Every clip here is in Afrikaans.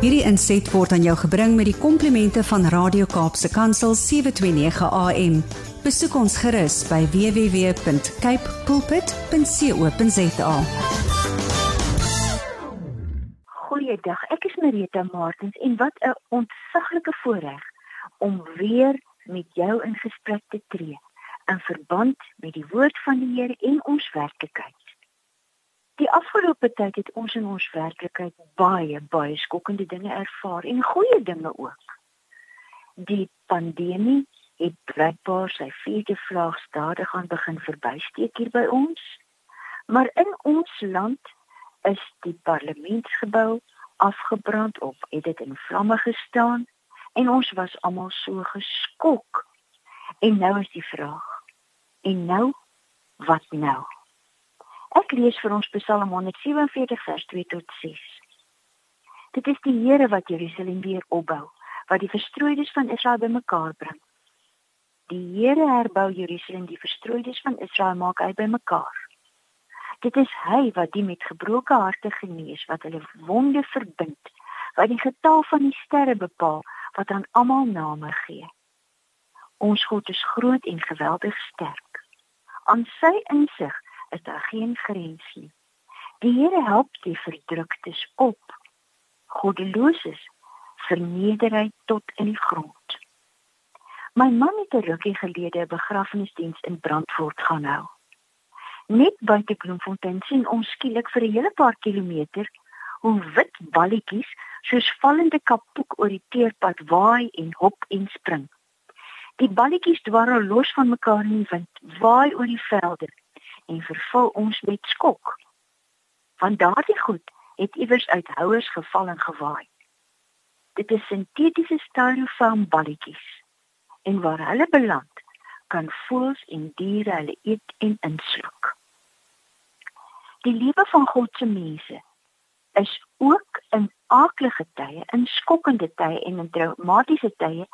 Hierdie inset word aan jou gebring met die komplimente van Radio Kaapse Kansel 729 AM. Besoek ons gerus by www.cape pulpit.co.za. Goeiedag, ek is Marita Martins en wat 'n ontsaglike voorreg om weer met jou in gesprek te tree in verband met die woord van die Here en ons werklikheid. Die afgelope tyd het ons in ons werklikheid baie baie skokkende dinge ervaar en goeie dinge ook. Die pandemie het blykbaar sy vierde vlaag stadig aan begin verbysteek hier by ons. Maar in ons land is die parlementsgebou afgebrand op, het dit in vlamme gestaan en ons was almal so geskok. En nou is die vraag: en nou wat nou? Ek lees vir ons Psalm 147 vers 2 tot 6. Dit is die Here wat Jerusalem weer opbou, wat die verstrooides van Israel bymekaar bring. Die Here herbou Jerusalem, die verstrooides van Israel maak hy bymekaar. Dit is hy wat die met gebroke harte genees, wat hulle wonde verbind, wat die getal van die sterre bepaal, wat aan almal name gee. Ons God is groot en geweldig sterk. Aan sy insig is daar geen grens nie. Die Here help die verdruktes op. Goddeloses verneder hy tot in die grond. My man het 'n rukkie gelede 'n begrafnisdiens in Brandfort gaan hou. Net buite Bloemfontein sien ons skielik vir 'n hele paar kilometer hoe wit balletjies soos vallende kapoek oor die teerpad waai en hop en spring. Die balletjies dwarrel los van mekaar in die wind, waai oor die velde en vervul ons met skok. Want daardie goed het iewers uit houers geval en gewaai. Dit is sintetiese styrofoam balletjies. En waar hulle beland, kan voëls en diere hulle eet en insluk. Die lewe van God se mense is ook in aaklige tye, in skokkende tye en in traumatiese tye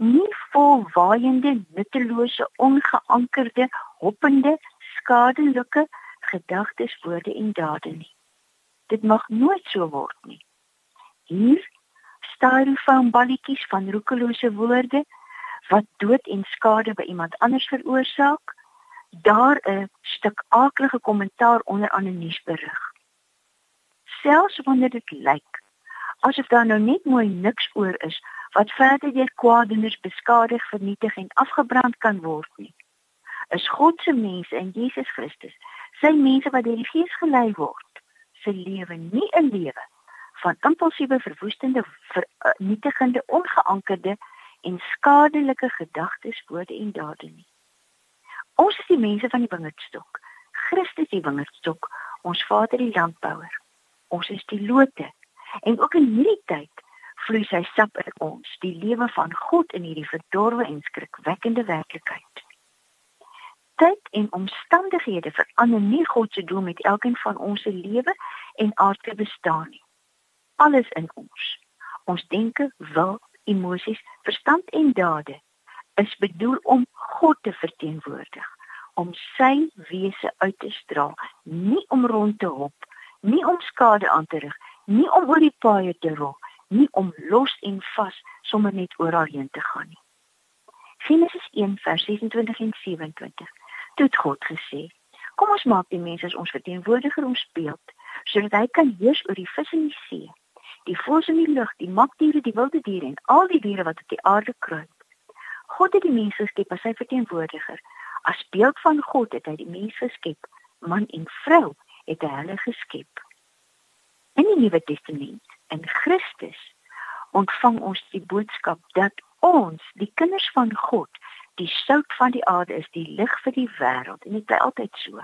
nie vol waaiende, nuttelose, ongeankerde, hoppende, skadelike gedagtes, woorde en dade nie. Dit mag nooit so word nie. Hier staan van balletjies van roekelose woorde wat dood en skade by iemand anders veroorsaak. Daar 'n stuk aaklige kommentaar onder aan 'n nuusberig. Selfs wanneer dit lyk asof daar nou net mooi niks oor is wat verder deur kwaadenes beskadig, vernietig en afgebrand kan word nie is God se mense in Jesus Christus. Sy mense wat deur die Gees gelei word, se lewe nie 'n lewe van impulsiewe, verwoestende, vernietigende, ongeankerde en skadelike gedagtes, woorde en dade nie. Ons is die mense van die wingerdstok. Christus die wingerdstok, ons Vader die landbouer. Ons is die lote. En ook in hierdie tyd vloei sy sap in ons, die lewe van God in hierdie verdorwe en skrikwekkende werklikheid tyd en omstandighede verander nie God se doel met elkeen van ons se lewe en aardse bestaan nie. Alles in ons, ons denke, wil, emosies, verstand en dade is bedoel om God te verteenwoordig, om sy wese uit te straal, nie om rond te hop, nie om skade aan te rig, nie om oor die paaie te rol, nie om los en vas sommer net oral heen te gaan nie. Genesis 1 vers 26 en 27 toe het God gesê: "Kom ons maak die mens as ons verteenwoordiger ons beeld, sodat hy kan heers oor die vis in die see, die voëls in die lug, die makdiere, die wilde diere en al die diere wat op die aarde kruip." God het die mens geskep as sy verteenwoordiger. As beeld van God het hy die mens geskep, man en vrou het hy hulle geskep. In die Nuwe Testament, in Christus, ontvang ons die boodskap dat ons, die kinders van God, die sout van die aarde is die lig vir die wêreld en dit bly altyd so.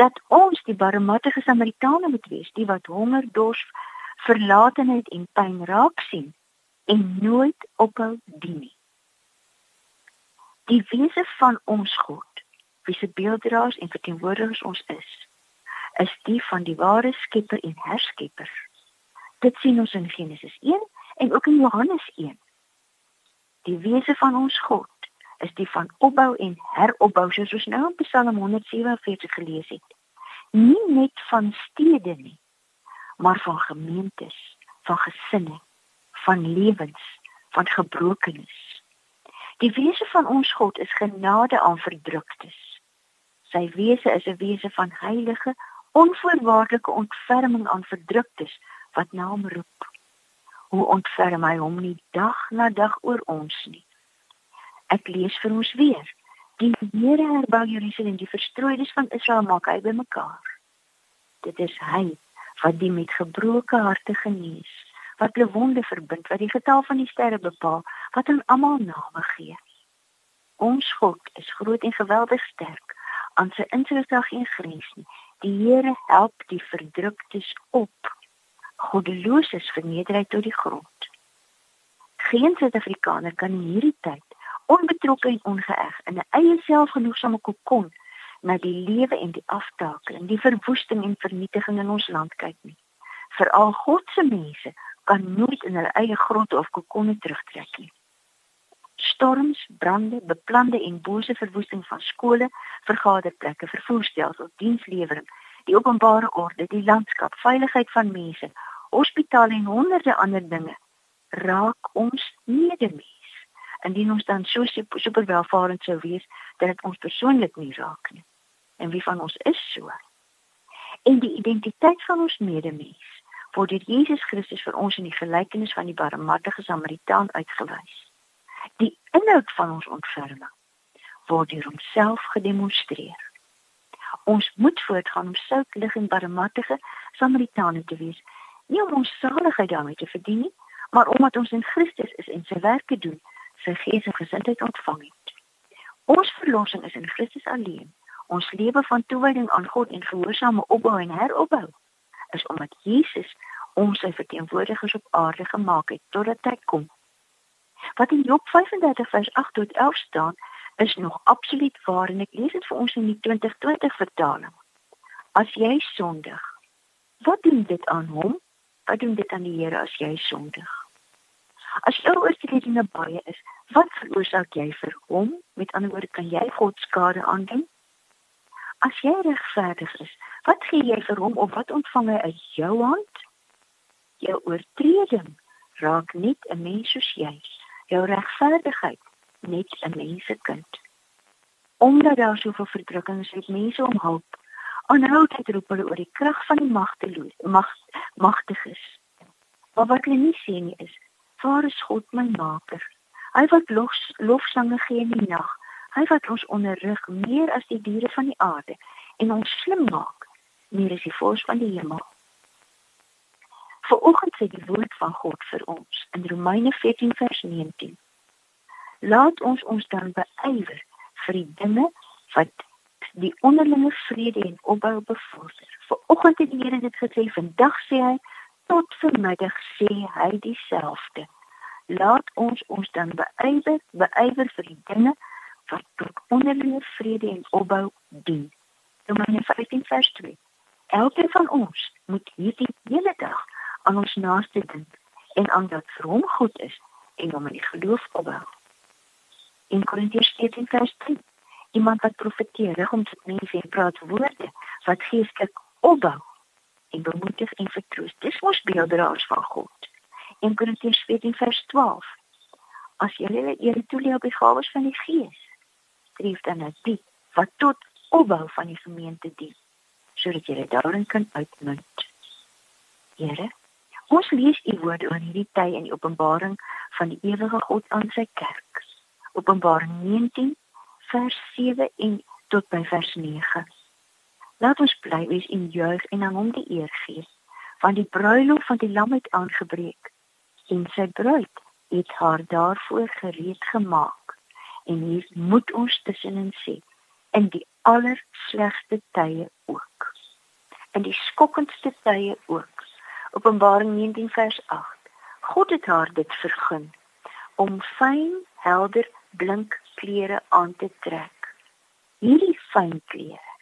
Dat ons die barmhartige Samaritane moet wees, die wat honger, dors, verlatenheid en pyn raak sien en nooit ophou dien nie. Die wese van ons God, wie se beelddraers en verteenwoordigers ons is, is die van die ware Skepper en Herskepper. Dit sien ons in Genesis 1 en ook in Johannes 1. Die wese van ons God is die van opbou en heropbou soos ons nou in Psalm 147 gelees het. Nie net van stede nie, maar van gemeentes, van gesinne, van lewens, van gebrokenis. Die wese van ons God is genade aan verdruktes. Sy wese is 'n wese van heilige, onvoorwaardelike ontferming aan verdruktes wat na hom roep. Hoe ontferm hy hom nie dag na dag oor ons nie. Ek lees vir ons weer. Die Here herbou Jerusalem, die verstrooides van Israel maak hy bymekaar. Dit is hy wat die met gebroke harte genees, wat hulle wonde verbind, wat die getal van die sterre bepaal, wat aan almal name gee. Ons God is groot en geweldig sterk aan sy insig geen grens nie. Die Here help die verdruktes op. Goddeloses verneder hy tot die grond. Geen Suid-Afrikaner kan in hierdie tyd onbetrokke en ongeëg in 'n eie selfgenoegsame kokon na die lewe en die aftakeling, die verwoesting en vernietiging in ons land kyk nie. Veral God se mense kan nooit in hulle eie grotte of kokonne terugtrek nie storms, brande, beplande en bose verwoesting van skole, vergaderplekke, vervoerstelsels, dienslewering, die openbare orde, die landskap, veiligheid van mense, hospitale en honderde ander dinge raak ons medemens. Indien ons dan so superwelvarend sou wees dat dit ons persoonlik nie raak nie. En wie van ons is so? En die identiteit van ons medemens word deur Jesus Christus vir ons in die gelykenis van die barmhartige Samaritaan uitgewys. Die inhoud van ons ontferming word deur homself gedemonstreer. Ons moet voortgaan om sout lig en barmhartige Samaritane te wees, nie om ons saligheid daarmee te verdien nie, maar omdat ons in Christus is en sy werke doen, sy gees en gesindheid ontvang het. Ons verlossing is in Christus alleen. Ons lewe van toewyding aan God en gehoorsame opbou en heropbou is omdat Jesus ons sy verteenwoordigers op aarde gemaak het totdat hy kom Wat in Job 35 vers 8 tot 11 staan, is nog absoluut waar en ek lees dit vir ons in die 2020 vertaling. As jy sondig, wat doen dit aan hom? Wat doen dit aan die Here as jy sondig? As jou oortredinge baie is, wat veroorsaak jy vir hom? Met ander woorde, kan jy God skade aandoen? As jy regverdig is, wat gee jy vir hom of wat ontvang hy uit jou hand? Jou oortreding raak net 'n mens soos jy jou regverdigheid net 'n mensekind. Omdat daar soveel verdrukking is, het mense om hulp. Aanhoudend roep hulle oor die krag van die magteloos, mag magtiges. Maar wat hulle nie sien nie is, waar is God my maker? Hy wat lof lofsange gee in die nag. Hy wat ons onderrig meer as die diere van die aarde en ons slim maak meer as die voëls van die hemel. Vanoggend sê die woord van God vir ons in Romeine 14 vers 19. Laat ons ons dan beywer vir die dinge wat die onderlinge vrede en opbou bevorder. Vanoggend het die Here dit gesê, vandag sê hy tot vanmiddag sê hy dieselfde. Laat ons ons dan beywer, beywer vir die dinge wat tot onderlinge vrede en opbou dien. Romeine 14 vers 2. Elkeen van ons moet hierdie hele dag aan ons naaste dink en aan dat vir hom goed is en hom in die geloof opbou. In Korintiërs 14 vers 3 iemand wat profeteer rig om tot mense en praat woorde wat geestelik opbou en bemoedig en vertroos. Dis mos beelddraers van God. In Korintiërs 14 vers 12 as julle eer toelê op die gawes van die Gees, streef dan na die wat tot opbou van die gemeente dien sodat jy daarin kan uitmunt. Here, Ons lees u woord oor hierdie tyd in die openbaring van die ewige God aan sy kerk. Openbaring 19 vers 7 en tot by vers 9. Laat ons bly wees in juig en aan hom die eer gee, want die bruilof van die lam het aangebreek en sy bruid het haar daarvoor gereed gemaak. En hier moet ons tussenin sê in die allerslegste tye ook. In die skokkendste tye ook Openbaring 19 vers 8. God het haar dit vergun om fyn, helder, blink klere aan te trek. Hierdie fyn klere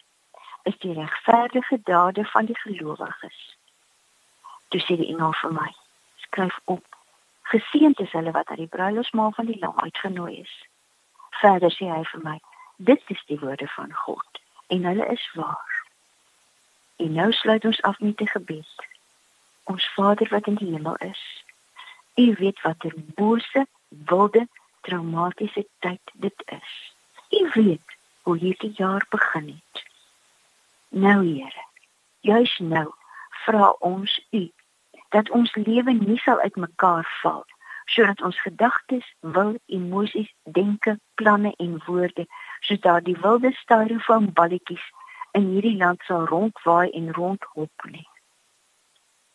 is die regverdige dade van die gelowiges. Toe sê die engel vir my: Skryf op: Geseënd is hulle wat aan die bruilofsmaal van die Lam uitgenooi is. Verder sê hy vir my: Dit is die woorde van God en hulle is waar. En nou sluit ons af met 'n gebed. ons Vader wat in die hemel is. U weet watter bose, wilde, traumatiese tyd dit is. U weet hoe hierdie jaar begin het. Nou Here, juis nou vra ons U dat ons lewe nie sal uitmekaar val sodat ons gedagtes, wil, emosies, denke, planne en woorde sodat die wilde styrofoam balletjies in hierdie land sal rondwaai en rondhop nie.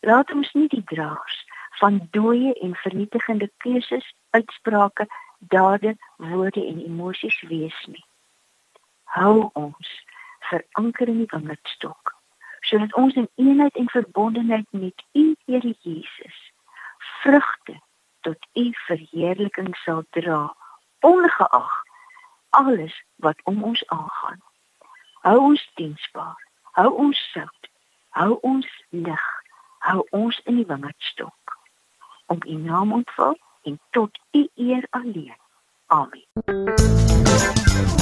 Laat ons nie die draers van dooie en vernietigende keuses, uitsprake, dade, woorde en emosies wees nie. Hou ons veranker in die wangerdstok sodat ons in eenheid en verbondenheid met U Here Jesus vrugte tot U verheerliking sal dra ongeag alles wat om ons aangaan. Hou ons diensbaar, hou ons sout, hou ons lig, hou ons in die wingerdstok om U naam ontval en tot U eer alleen. Amen.